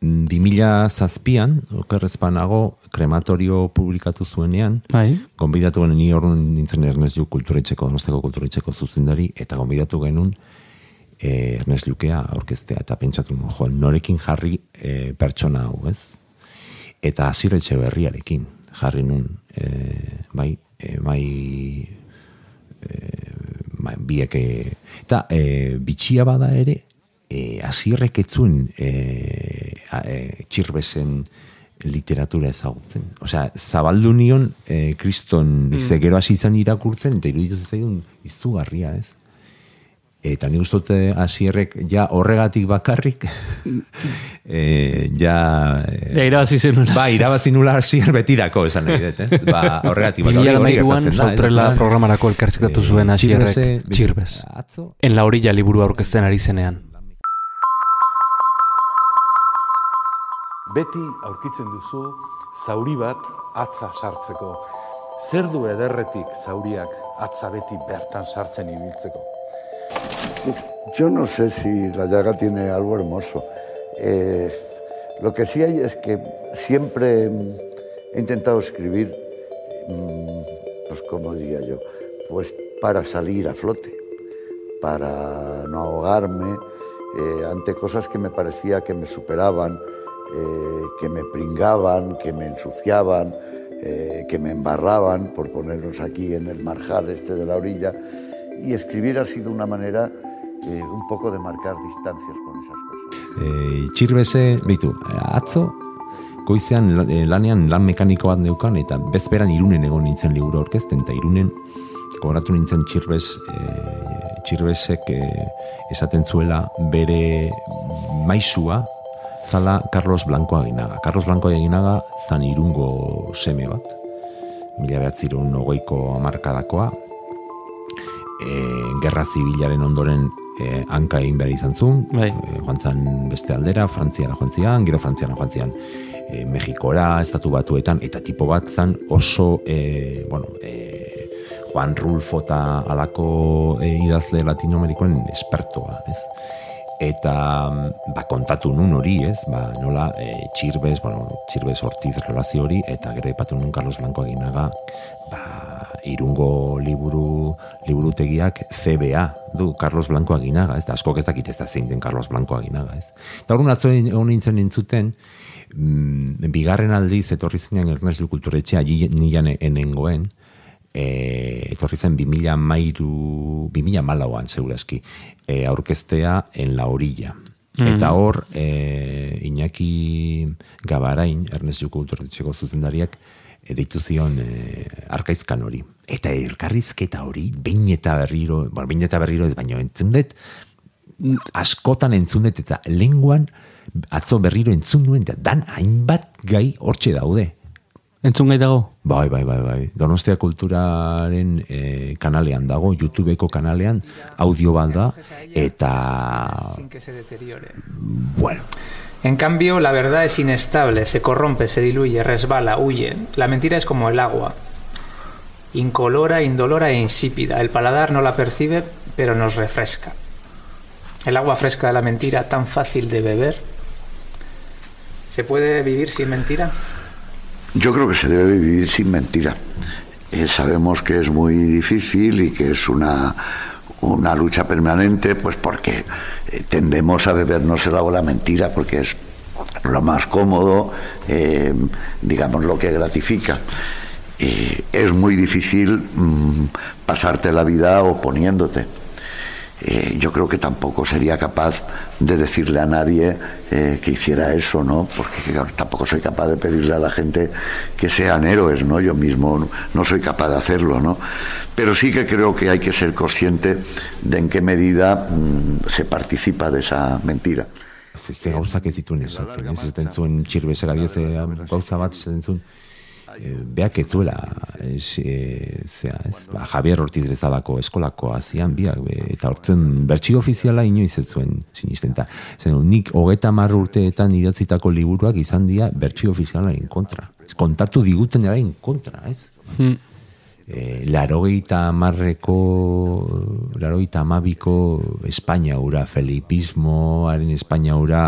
A: mm, 2000 zazpian, okerrezpanago, krematorio publikatu zuenean,
C: Bai,
A: gonbidatu genuen ni orduan nintzen Ernest Lluch kulturetxeko, donosteko kulturetxeko zuzendari, eta gonbidatu genuen e, Ernest Lukea aurkeztea, eta pentsatu jo, norekin jarri e, pertsona hau, ez? eta aziretxe berriarekin jarri nun, e, bai, e, bai, e, bai, biek, e, eta e, bitxia bada ere, e, azirrek etzuen e, a, e, txirbezen literatura ezagutzen. Osea, zabaldu nion e, kriston, mm. gero hasi izan irakurtzen, eta iruditu zaigun izugarria, ez? Eta ni ustote hasierrek ja horregatik bakarrik eh ja
C: ja irabazi zenula.
A: Ba, irabazi nula hasier betirako esan nahi dut, ez? Ba, horregatik
B: bakarrik. Mila mairuan,
A: eh?
B: sautrela programarako elkarrizketatu
A: Eh,
B: zuen hasierrek.
A: Atzo,
B: En la orilla liburu aurkezten ari zenean.
G: Beti aurkitzen duzu zauri bat atza sartzeko. Zer du ederretik zauriak atza beti bertan sartzen ibiltzeko?
H: Yo no sé si la llaga tiene algo hermoso. Eh, lo que sí hay es que siempre he intentado escribir, mm, pues como diría yo, pues para salir a flote, para no ahogarme eh, ante cosas que me parecía que me superaban, eh, que me pringaban, que me ensuciaban, que me embarraban, por ponernos aquí en el marjal este de la orilla, y escribir ha sido una manera eh, un poco de marcar distancias con esas cosas.
A: e, txirbese, beitu, atzo, goizean eh, lanean lan mekaniko bat neukan, eta bezperan irunen egon nintzen liburu orkesten, eta irunen gogoratu nintzen txirbez, e, txirbezek e, esaten zuela bere maisua zala Carlos Blanco Aginaga. Carlos Blanco Aginaga zan irungo seme bat, mila behatzirun ogoiko amarkadakoa, e, gerra zibilaren ondoren e, hanka egin behar izan zuen,
C: Bai.
A: e, joan zan beste aldera, Frantziara joan zian, gero Frantziara joan zian, e, Mexikora, estatu batuetan, eta tipo bat zan oso, e, bueno, e, Juan Rulfo eta alako e, idazle latinoamerikoen espertoa, ez? Eta ba, kontatu nun hori, ez? Ba, nola e, txirbez, bueno, txirbez hortiz relazio hori, eta gero ipatu nun Carlos Blanco aginaga, ba, irungo liburu liburutegiak CBA du Carlos Blanco aginaga, ez da askok ez dakit ez da zein den Carlos Blanco aginaga, ez. Eta horren atzo egon nintzen entzuten, mm, bigarren aldiz etorri zenean Ernest Kulturetxea nilan enengoen, e, etorri zen 2000 mairu, 2000 malauan segurazki, e, aurkeztea en la orilla. Eta hor, e, Iñaki Gabarain, Ernest Juko Kulturetxeko zuzendariak, deitu zion e, arkaizkan hori. Eta elkarrizketa hori, behin eta berriro, bueno, behin eta berriro ez baino entzun dut, askotan entzun dut eta lenguan atzo berriro entzun nuen, eta dan hainbat gai hortxe daude.
C: Entzun gai dago?
A: Bai, bai, bai, bai. Donostia Kulturaren e, kanalean dago, YouTubeko kanalean, audio bat da, eta...
I: sin que se deteriore.
A: Bueno,
I: En cambio, la verdad es inestable, se corrompe, se diluye, resbala, huye. La mentira es como el agua. Incolora, indolora e insípida. El paladar no la percibe, pero nos refresca. El agua fresca de la mentira, tan fácil de beber. ¿Se puede vivir sin mentira?
H: Yo creo que se debe vivir sin mentira. Eh, sabemos que es muy difícil y que es una, una lucha permanente, pues porque eh, tendemos a bebernos el agua la mentira, porque es lo más cómodo, eh, digamos lo que gratifica. Eh, es muy difícil mm, pasarte la vida oponiéndote. Eh, yo creo que tampoco sería capaz de decirle a nadie eh, que hiciera eso, ¿no? Porque tampoco soy capaz de pedirle a la gente que sean héroes, ¿no? Yo mismo no, soy capaz de hacerlo, ¿no? Pero sí que creo que hay que ser consciente de en qué medida mm, se participa de esa mentira.
A: ze, ez. Ez gauza bat e, beak ez zuela, ez, e, zea, ez, ba, Javier Ortiz bezalako eskolako azian biak, be, eta hortzen bertsio ofiziala inoiz ez zuen sinisten. Ta, zen, nik hogeta mar urteetan idatzitako liburuak izan dira bertsio ofizialaren kontra. Ez, kontatu diguten eraren kontra, ez? e, larogeita marreko, larogeita amabiko Espainia ura, Felipismoaren Espainia ura,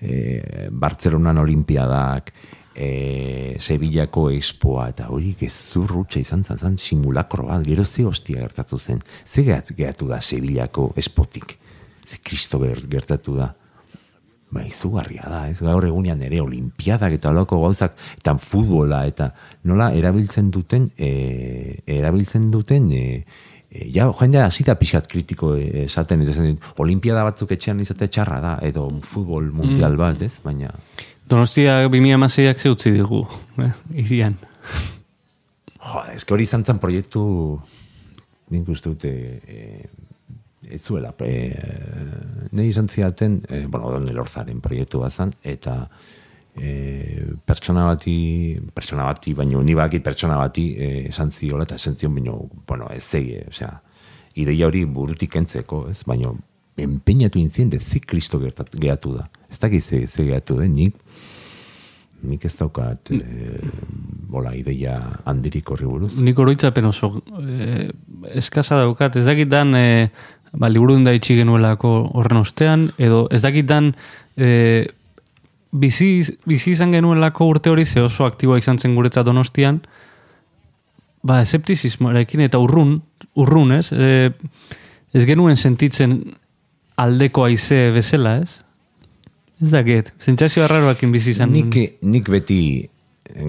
A: e, Bartzelonan Olimpiadak, e, Sevillako Expoa, eta hori gezurrutxa izan zen, zen simulakro bat, gero ze hostia gertatu zen, ze gehat- gertatu da Sevillako Expotik, ze kristo ger- gertatu da. ba, izugarria da, ez gaur egunean ere olimpiadak eta olako gauzak, eta futbola, eta nola erabiltzen duten, e, erabiltzen duten, e, e, ja, jendea hasita pixat kritiko e, esaten, ez olimpiada batzuk etxean izate txarra da, edo futbol mundial
C: Mm.
A: bat, ez, baina...
C: Donostia 2006ak ze utzi digu, eh, irian.
A: Jo, que hori izan zen proiektu, nik uste dute, e, ez zuela, e, nahi izan ziaten, e, bueno, Don Elorzaren proiektu bazan, eta e, pertsona bati, pertsona bati, baino ni bakit pertsona bati e, esan ziola, eta esan zion, baino, bueno, ez zegi, osea, ideia hori burutik entzeko, ez, baino, empeñatu intzien, de zik kristo gertat, gehatu da. Ez dakit ze, ze gehatu den, nik, nik ez daukat, e, bola, ideia handirik horri buruz.
C: Nik oroitzapen oso eh, eskasa daukat, ez dakit dan eh, ba, liburuen da itxi genuelako horren ostean, edo ez dakit dan eh, bizi, bizi izan genuelako urte hori ze oso aktiboa izan zen guretzat donostian, ba, eseptizismoarekin eta urrun, urrun, ez? Eh, ez genuen sentitzen aldeko aize bezala, ez? Ez dakit, sentsazio arraroakin bizi izan.
A: Nik, nik beti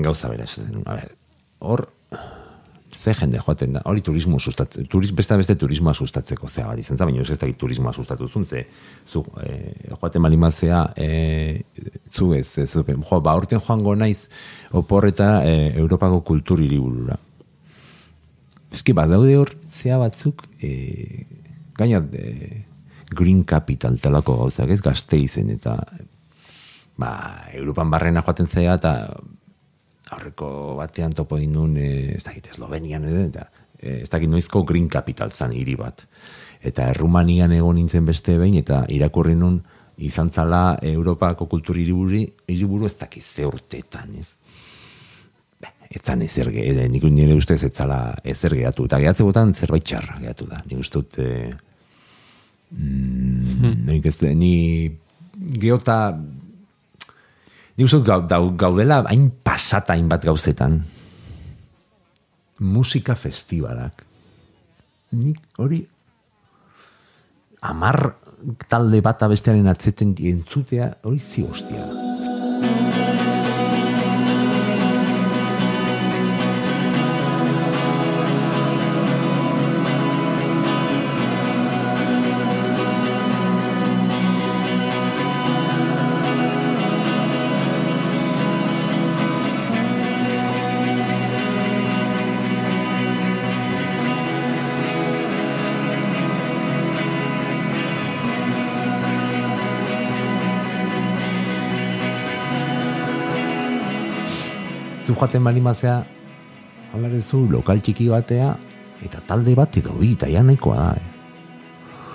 A: gauza bera esaten. A ber, hor, ze jende joaten da, hori turismo sustatzen, turis, beste beste turismoa sustatzeko zea bat izan za, baina ez dakit turismoa sustatu zuen, ze, zu, e, joaten malimazea, e, zu ez, ez, jo, ba, orten joango naiz, opor eta e, Europako kultur hiriburura. Eski, badaude hor, zea batzuk, e, gaina, e, Green Capital talako gauzak, ez gazte izen, eta ba, Europan barrena joaten zaia, eta aurreko batean topo egin e, ez dakit, Eslovenian, eta e, ez dakit noizko Green Capital zan hiri bat. Eta Errumanian egon nintzen beste behin, eta irakurri nun izan zala Europako kultur hiriburu, hiriburu ez dakit ze urtetan, ez? Ba, Ez zan ezer edo, nik nire ustez ez zala ezer gehatu. Eta gehatze botan zerbait txarra gehatu da. Nik uste dut, e, mm, nik ez, ni geota Nik uste gaudela hain pasata hainbat gauzetan. Musika festivalak. Nik hori amar talde bata bestearen atzeten entzutea hori zi hostia da. Joaten bali mazea, zu lokal txiki batea, eta talde bat edo bi, eta ja nahikoa da. Eh.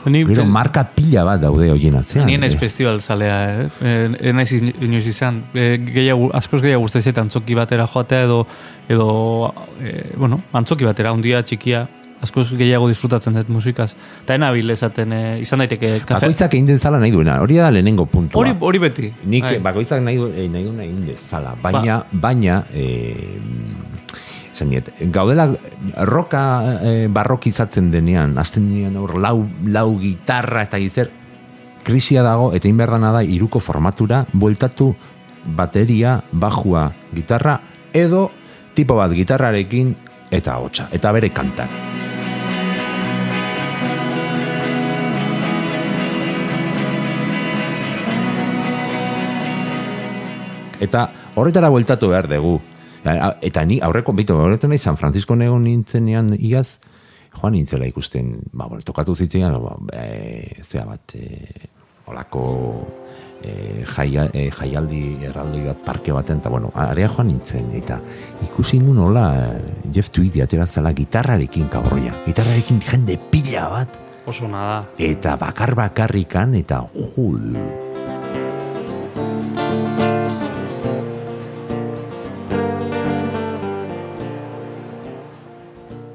C: Ni,
A: Gero marka pila bat daude horien atzean.
C: Ni naiz
A: eh.
C: festival zalea, eh? eh naiz in- inoiz izan. Eh, gehiago, askoz gehiago guztaiz eta antzoki batera joatea edo, edo eh, bueno, antzoki batera, undia txikia, askoz gehiago disfrutatzen dut musikaz. Eta enabil esaten, eh, izan daiteke kafe...
A: Bakoitzak egin dezala nahi duena, hori da lehenengo puntua.
C: Hori, hori beti.
A: Nik
C: Bai.
A: bakoitzak nahi, eh, nahi duena egin dezala, baina, baina, eh, esan diet, gaudela roka eh, barrokizatzen denean, azten denean hor lau, lau gitarra, ez da gizer, krisia dago, eta inberdana da, iruko formatura, bueltatu bateria, bajua, gitarra, edo tipo bat gitarrarekin, eta hotxa, eta bere kantak. Eta horretara bueltatu behar dugu. Eta ni aurreko, bitu, horretan nahi San Francisco nego nintzenean iaz, joan nintzela ikusten, ba, bueno, tokatu zitzen, ba, e, zea bat, e, olako e, jaia, e, jaialdi erraldoi bat parke baten, eta bueno, area joan nintzen, eta ikusi nun hola Jeff Tweedy atera zela gitarrarekin kaborroia, gitarrarekin jende pila bat,
C: Oso nada.
A: eta bakar bakarrikan, eta jul,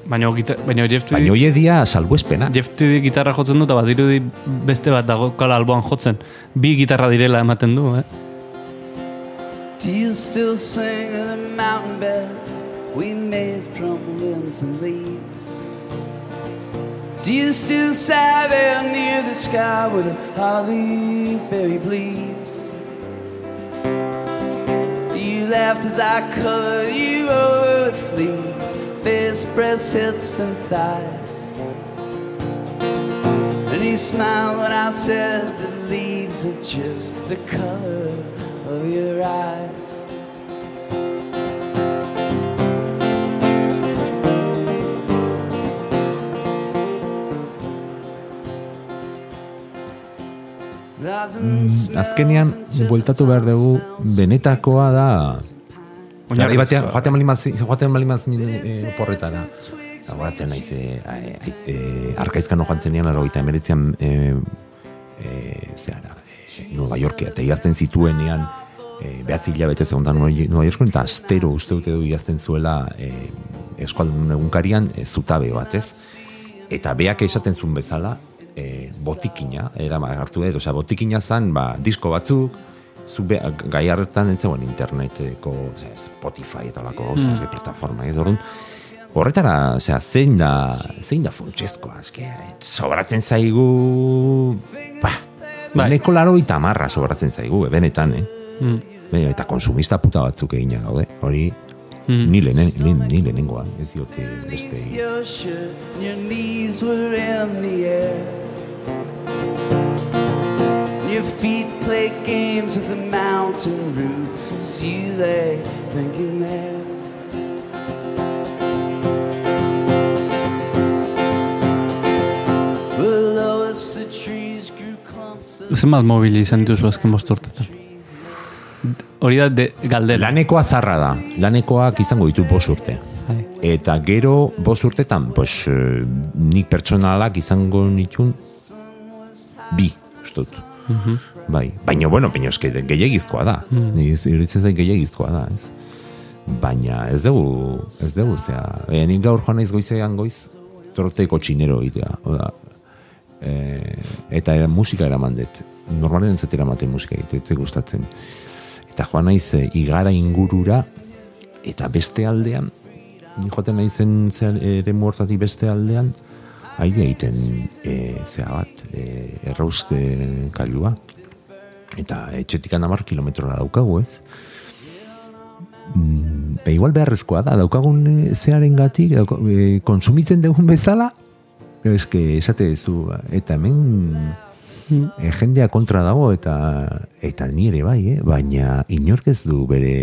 C: Baina, gita, baina Jeff Tweedy...
A: baina hoie dia salbuespena.
C: Jeff Tweedy gitarra jotzen du, eta badirudi beste bat dago kala alboan jotzen. Bi gitarra direla ematen du, eh?
J: Do you still sing the mountain bed we made from limbs and leaves? Do you still sigh there near the sky where the holly berry bleeds? laughed as I covered you over with fleas, face, breasts, hips, and thighs. And you smiled when I said the leaves are just the color of your eyes.
A: Mm, azkenean, bueltatu behar dugu, benetakoa da... Garai batean, joaten bali maz, joaten bali maz e, porretara. Goratzen naiz, e, e, e, arkaizkan joan zenean, laro gita emeritzean, e, e, zehara, e, Nueva Yorkea, eta idazten zituenean, e, behatzi hilabete segundan Nueva Yorken, eta astero uste dute du idazten zuela e, eskualdun egunkarian e, zutabe bat, ez? Eta beak esaten zuen bezala, e, botikina, era hartu edo, osea, botikina zan, ba, disko batzuk, zu be, gai hartan ez zegoen interneteko, osea, Spotify eta lako gauza,
C: Mm.
A: plataforma, ez orduan, horretara, osea, zein da, zein da funtsezkoa, eske, sobratzen zaigu, ba,
C: Bai.
A: neko laro eta marra sobratzen zaigu, benetan, eh?
C: Mm.
A: Baina, eta konsumista puta batzuk egina gaude, hori,
C: Mm.
A: ni, lehen, ni, ni lehenengoa, ez diote beste egin.
J: And your feet play games with the mountain roots as you lay thinking there.
C: Zenbat mobil izan dituzu azken bost urtetan? Hori da de, galdera.
A: Lanekoa zarra da, lanekoak izango ditu bos urte. Eta gero, bos urtetan, pues, eh, nik pertsonalak izango nitun bi, ustut.
C: Mhm.
A: Bai, baina, bueno, baina eske gehiagizkoa da.
C: Mm.
A: Mm. Iruditzen zait gehiagizkoa da, ez? Baina ez dugu, ez dugu, zera, e, nik gaur joan naiz goizean goiz, torteko txinero egitea. Oda, e, eta era, musika eraman dut. Normalen entzatera ematen musika egitea, ez gustatzen. Eta joan naiz e, igara ingurura, eta beste aldean, joaten naizen zea, ere muertatik beste aldean, aire egiten e, zea bat, e, errauzte kailua. Eta etxetik hamar kilometrora daukagu, ez? Mm, e, igual beharrezkoa da, daukagun e, zearen gatik, e, konsumitzen dugun bezala, eske esate duzu, eta hemen e, jendea kontra dago, eta eta ni ere bai, eh? baina inork ez du bere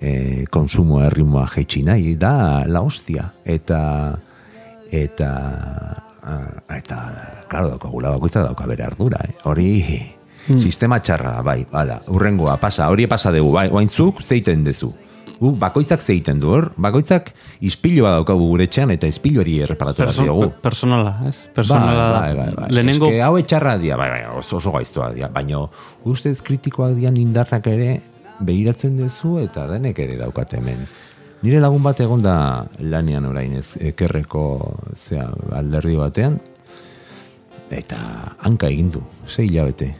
A: e, konsumoa erritmoa jaitsi nahi, da la hostia, eta eta ah, eta claro daukagula bakoitza dauka bere ardura eh? hori sistema txarra bai hala urrengoa pasa hori pasa dugu bai oainzuk zeiten dezu Gu, bakoitzak zeiten du hor bakoitzak ispiloa daukagu gure etxean eta ispiluari erreparatu behar
C: Perso-
A: diogu
C: pe- personala, ez? Personala da.
A: bai, bai, bai.
C: Lehenengo-
A: Eske hau etxarra dia, bai, bai, oso, oso gaiztoa dia, baina ustez kritikoak dian indarrak ere behiratzen dezu eta denek ere daukat hemen. Nire lagun bat egon da lanean orain ez ekerreko zea alderdi batean eta hanka egin du, sei hilabete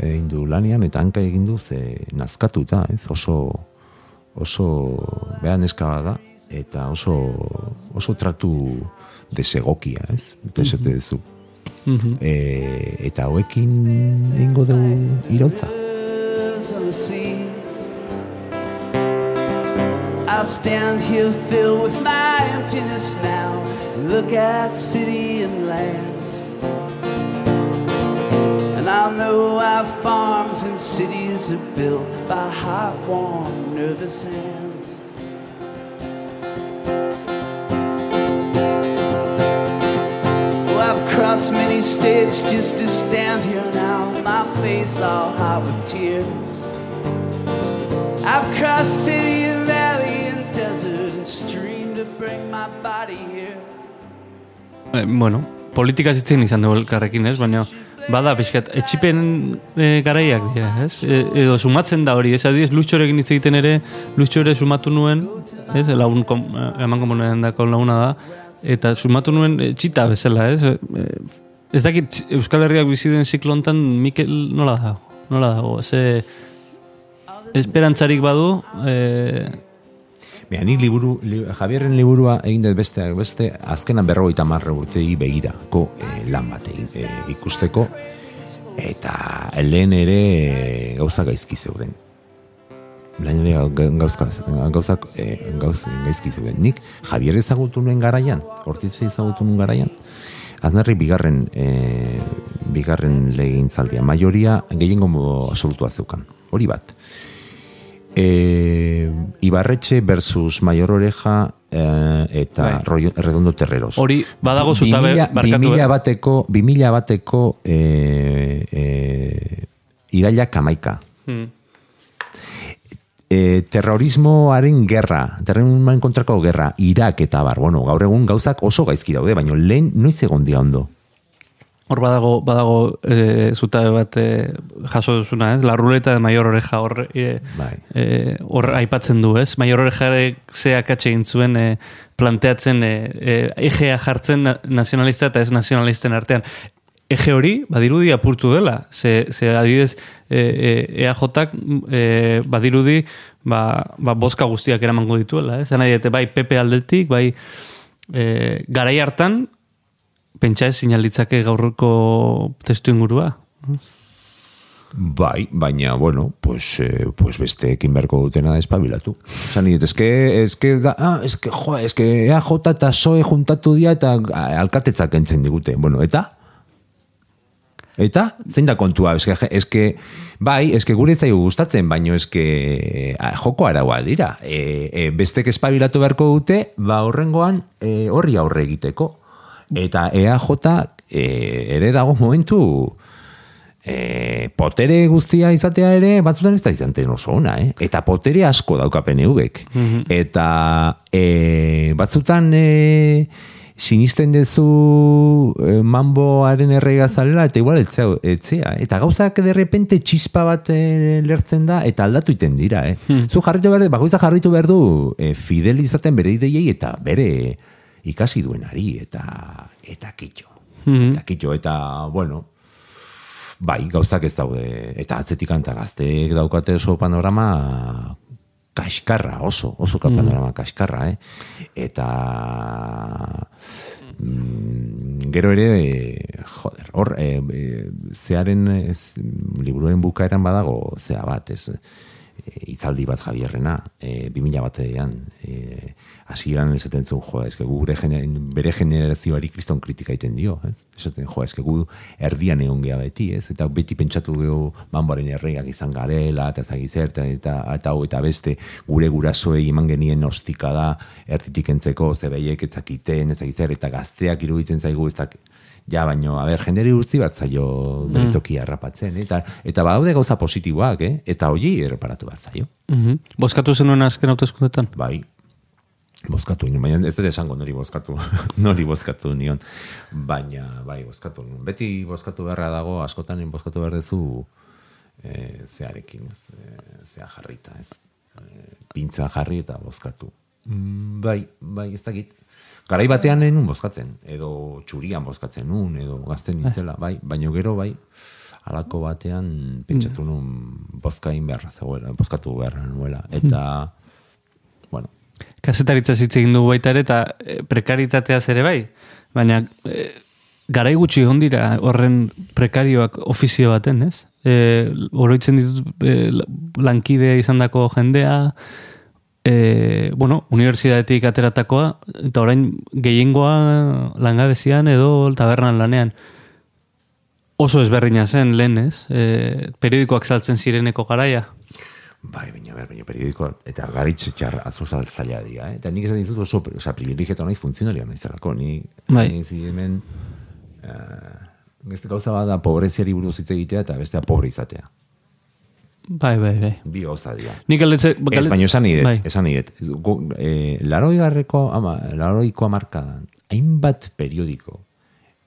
A: egin du lanean eta hanka egin du ze nazkatuta, ez? Oso oso behan neska bat da eta oso oso tratu desegokia, ez? Eta esate duzu.
C: Mhm.
A: E, eta hauekin egingo dugu irautza.
J: I'll stand here filled with my emptiness now look at city and land. And I'll know our farms and cities are built by hot, warm, nervous hands. Oh, I've crossed many states just to stand here now, my face all hot with tears. I've crossed city
C: Eh, bueno, politika zitzen izan dugu elkarrekin, ez? Baina, bada, pixkat, etxipen e, garaiak dira, ez? E, edo sumatzen da hori, ez? Adiz, lutxorekin hitz egiten ere, lutxore sumatu nuen, ez? Lagun, kom, eh, eman komunen dako laguna da, eta sumatu nuen e, txita bezala, ez? E, ez dakit, Euskal Herriak bizi den ziklo hontan, Mikel nola dago? Nola dago? Ze, esperantzarik badu, e,
A: Bea, nik liburu, li, Javierren liburua egin dut beste, beste azkenan berrogeita marre urtei begirako e, lan bat e, ikusteko, eta lehen ere e, gauza gaizki zeuden. lainari gauzkaz, gauzak e, gauz, gaizki zeuden. Nik Javier ezagutu nuen garaian, Ortiz ezagutu nuen garaian, Aznarri bigarren e, bigarren legintzaldia. Majoria gehiengo absolutua zeukan. Hori bat. E, Ibarretxe versus Mayor Oreja e, eta
C: Bai.
A: Redondo Terreros.
C: Hori, badago zutabe, barkatu,
A: bimila
C: eh?
A: bateko, bimila bateko e, e, iraila kamaika.
C: Hmm.
A: E, terrorismoaren gerra, terrorismoaren kontrako gerra, Irak eta bar, bueno, gaur egun gauzak oso gaizki daude, baina lehen noiz egon dia ondo.
C: Hor badago, badago e, zutabe bat e, jaso duzuna, ez? La ruleta de mayor oreja hor, e,
A: Bai.
C: e, hor aipatzen du, ez? Mayor orejarek ze akatxe egin zuen e, planteatzen e, e, egea jartzen na- nazionalista eta ez nazionalisten artean. Ege hori, badirudi apurtu dela. Ze, ze adibidez, e, e, EAJak e, badirudi ba, ba, boska guztiak eramango dituela. Ez dute, bai PP aldetik, bai e, garai hartan, pentsa ez sinalitzake gaurko testu ingurua.
A: Bai, baina, bueno, pues, eh, pues beste ekin beharko dutena espabilatu. Zan eske, eske, da, ah, eske, jo, eske EAJ eta SOE juntatu dia eta alkatetzak entzen digute. Bueno, eta? Eta? Zein da kontua? Eske, eske bai, eske gure zaigu gustatzen, baino eske ah, joko araua dira. E, e, bestek espabilatu beharko dute, ba horrengoan e, horri aurre egiteko. Eta EAJ e, ere dago momentu e, potere guztia izatea ere batzutan ez da izaten oso ona, eh? Eta potere asko dauka PNV-ek. Eta e, batzutan e, sinisten dezu e, mamboaren errega zalela eta igual etzea, etzea. Eta gauzak de repente txispa bat e, lertzen da eta aldatu iten dira, eh? Zu jarritu behar, bakoitza jarritu behar du e, fidel izaten bere ideiei eta bere ikasi duenari eta eta kitxo. Eta kitxo, eta bueno, Bai, gauzak ez daude. Eta atzetik anta gazteek daukate oso panorama kaskarra, oso, oso panorama kaskarra, eh? Eta mm, gero ere, joder, hor, e, e, zearen ez, liburuen bukaeran badago, zea bat, ez, e, izaldi bat Javierrena, e, 2000 batean, e, hasieran esaten zuen, jo, eske gu gure gene, bere generazioari kriston kritika egiten dio, ez? Esaten, jo, eske gu erdian egon geha beti, ez? Eta beti pentsatu gehu mamboaren erregak izan garela, eta zagizer, eta, eta, hau eta beste gure gurasoei eman genien ostika da erditik entzeko, zebeiek etzakiten, ezagizer, eta gazteak iruditzen zaigu, ez Ja, baino, a ber, jenderi urtzi bat zaio bere tokia errapatzen, eta, eta badaude gauza positiboak, eh? eta hori erreparatu bat zaio.
C: Mm Bozkatu zenuen azken hauteskundetan?
A: Bai, bozkatu nion, baina ez dut esango nori bozkatu, nori bozkatu nion, baina bai, bozkatu nion. Beti bozkatu beharra dago, askotan bozkatu behar duzu e, zearekin, ez, e, zea jarrita, ez, e, pintza jarri eta bozkatu. Mm, bai, bai, ez dakit. Garai batean nenun bozkatzen, edo txurian bozkatzen nun, edo gazten nintzela, bai, baino gero, bai, halako batean pentsatu nun bozkain beharra zegoela, bozkatu beharra nuela, eta, bueno,
C: Kazetaritza hitz egin dugu baita ere, eta eh, prekaritateaz ere bai. Baina, e, garai gutxi egon horren prekarioak ofizio baten, ez? E, oroitzen ditut e, lankide izandako jendea, e, bueno, unibertsitatetik ateratakoa, eta orain gehiengoa langabezian edo tabernan lanean. Oso ezberdina zen lehen, ez? E, periodikoak saltzen zireneko garaia.
A: Bai, baina, ber, baina periodiko, eta garitz txar azuzal zaila dira, eh? Eta nik esan dizut oso, oza, privilegiatu naiz funtzionario naizalako, ni,
C: Bai.
A: ni hemen, uh, beste gauza bada pobreziari buruz hitz egitea eta bestea pobre izatea.
C: Bai, bai, bai.
A: Bi gauza dira.
C: Nik galdetze...
A: Ez, baina esan nidet,
C: Bai.
A: esan nidet. Gu- Eh, laroi garreko, ama, laroiko amarkadan, hainbat periodiko,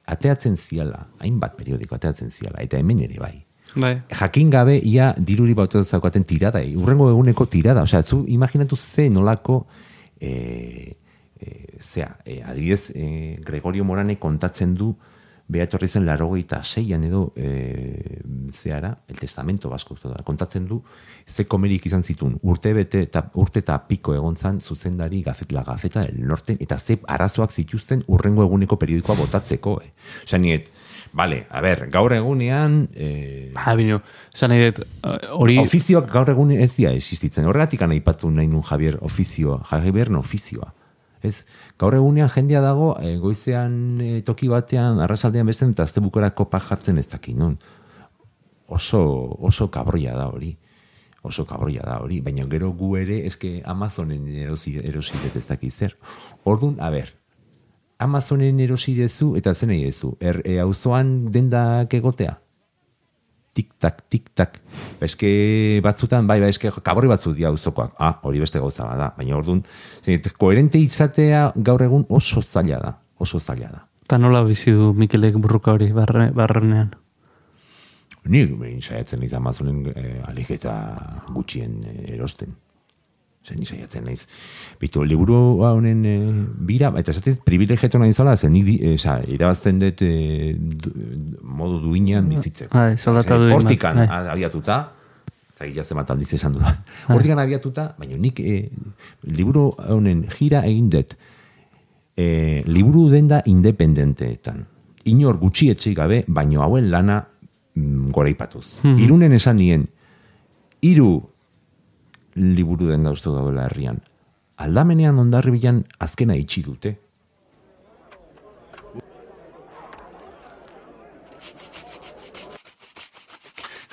A: ateatzen ziala, hainbat periodiko ateatzen ziala, eta hemen ere bai.
C: Bai.
A: jakin gabe ia diruri bautu zaukaten tirada, eh? urrengo eguneko tirada, osea, zu imaginatu ze nolako e, e, zea, e, adibidez, e, Gregorio Morane kontatzen du beha etorri zen larogeita seian edo e, zeara, el testamento basko da, kontatzen du, ze komerik izan zituen, urte bete eta urte eta piko egon zan zuzendari gazet, la gazeta del norte, eta ze arazoak zituzten urrengo eguneko periodikoa botatzeko. Eh. Osa niet, Vale, a ber, gaur egunean... Eh,
C: Ba, bino, esan nahi dut, eh, hori...
A: Ofizioak gaur egun ez dira existitzen. Horregatik aipatu nahi nun Javier ofizioa, Javier no ofizioa. Ez? Gaur egunean jendea dago, e, goizean e, toki batean, arrasaldean beste, eta azte bukara kopa jartzen ez daki, non? Oso, oso kabroia da hori. Oso kabroia da hori. Baina gero gu ere, eske Amazonen erosi, erosi ez daki zer. Orduan, a ber, Amazonen erosi dezu, eta zen nahi dezu, er, e, auzoan dendak egotea? Tik-tak, tik-tak. Eske batzutan, bai, bai, eske kabori batzu dia auzokoak. Ah, hori beste gauza bada. Baina orduan, zen, koherente izatea gaur egun oso zaila da. Oso zaila da.
C: Eta nola bizi du Mikelek burruka hori barre, barrenean?
A: Ni behin saiatzen naiz Amazonen eh, aliketa gutxien eh, erosten. Zen saiatzen naiz. Bitu, liburu honen eh, bira, eta esatez, privilegiatu nahi zala, zen nik, eh, sa, irabazten dut eh, du, modu duinean bizitzeko.
C: Bai, soldata duin bat,
A: Hortikan
C: bai.
A: abiatuta, eta gila zemat aldiz esan dudan. Hortikan abiatuta, baina nik eh, liburu honen jira egin dut, eh, liburu denda independenteetan. Inor gutxi etxei gabe, baino hauen lana mm, goraipatuz.
C: Mhm.
A: Irunen esan nien, hiru liburu den dauztu daudela herrian. Aldamenean ondarri bilan azkena itxi dute.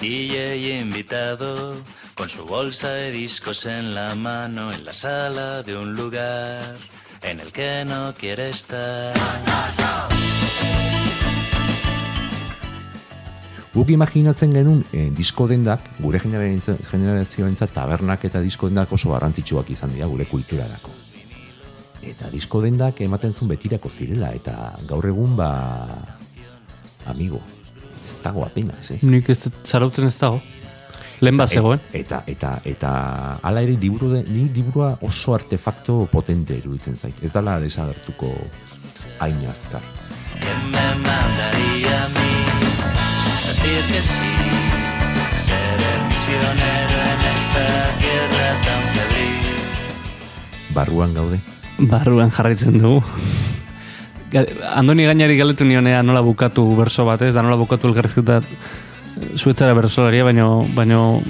K: DJ invitado, con su bolsa de discos en la mano, en la sala de un lugar en el que no quiere estar.
A: Guk imaginatzen genuen eh, disko dendak, gure generazio- generazioentzat tabernak eta disko dendak oso garrantzitsuak izan dira gure kulturarako. Eta disko dendak ematen zuen betirako zirela, eta gaur egun ba... Amigo, ez dago apenas, ez?
C: Nik ez zarautzen ez dago. Lehen bat zegoen.
A: Eta, eta, eta, ala ere liburu de, ni liburua oso artefakto potente iruditzen zait. Ez dala desagertuko hain azkar.
K: Decir que sí? Ser el misionero en esta tierra tan febril.
A: Barruan gaude.
C: Barruan jarraitzen dugu. Andoni gainari galetu nionea nola bukatu berso bat, ez? Da nola bukatu elgarrizketa zuetzara bersolaria, baino, baino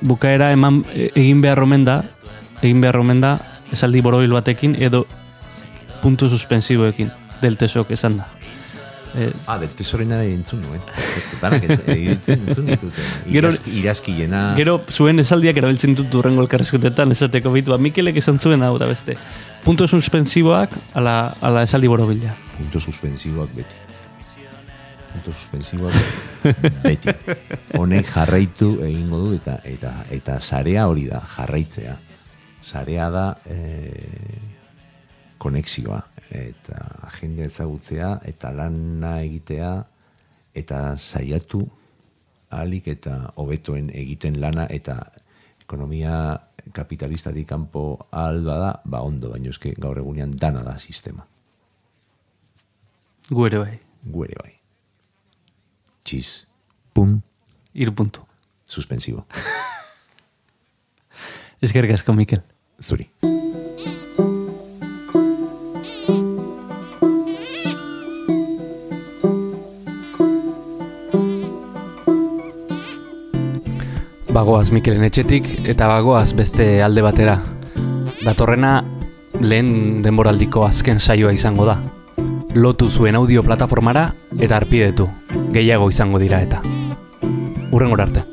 C: bukaera eman e- egin behar omen da, egin behar omen da, esaldi borobil batekin edo puntu suspensiboekin del tesok esan da. Eh,
A: Ah, del tesorena entzun nuen. Perfecto, Danak entzun, entzun, entzun ditut.
C: Gero-
A: Irazki.
C: Gero zuen esaldiak erabiltzen dut urrengo elkarrezketetan esateko bitua. Mikelek esan zuen hau da beste. Punto suspensiboak ala, ala esaldi borobila.
A: Punto suspensiboak beti. Punto suspensiboak beti. Honek jarraitu egingo du eta eta eta sarea hori da, jarraitzea. Sarea da eh, konexioa eta jende ezagutzea eta lana egitea eta saiatu alik eta hobetoen egiten lana eta ekonomia kapitalistatik kanpo alba da, ba ondo, baina eske gaur egunean dana da sistema.
C: Gu ere bai.
A: Gu ere bai. Txiz. Pum.
C: Iru puntu.
A: Suspensibo.
C: Eskerrik asko, Mikel.
A: Zuri.
B: Bagoaz Mikelen etxetik eta bagoaz beste alde batera. Datorrena lehen denboraldiko azken saioa izango da. Lotu zuen audio plataformara eta arpidetu. Gehiago izango dira eta. Urrengor arte.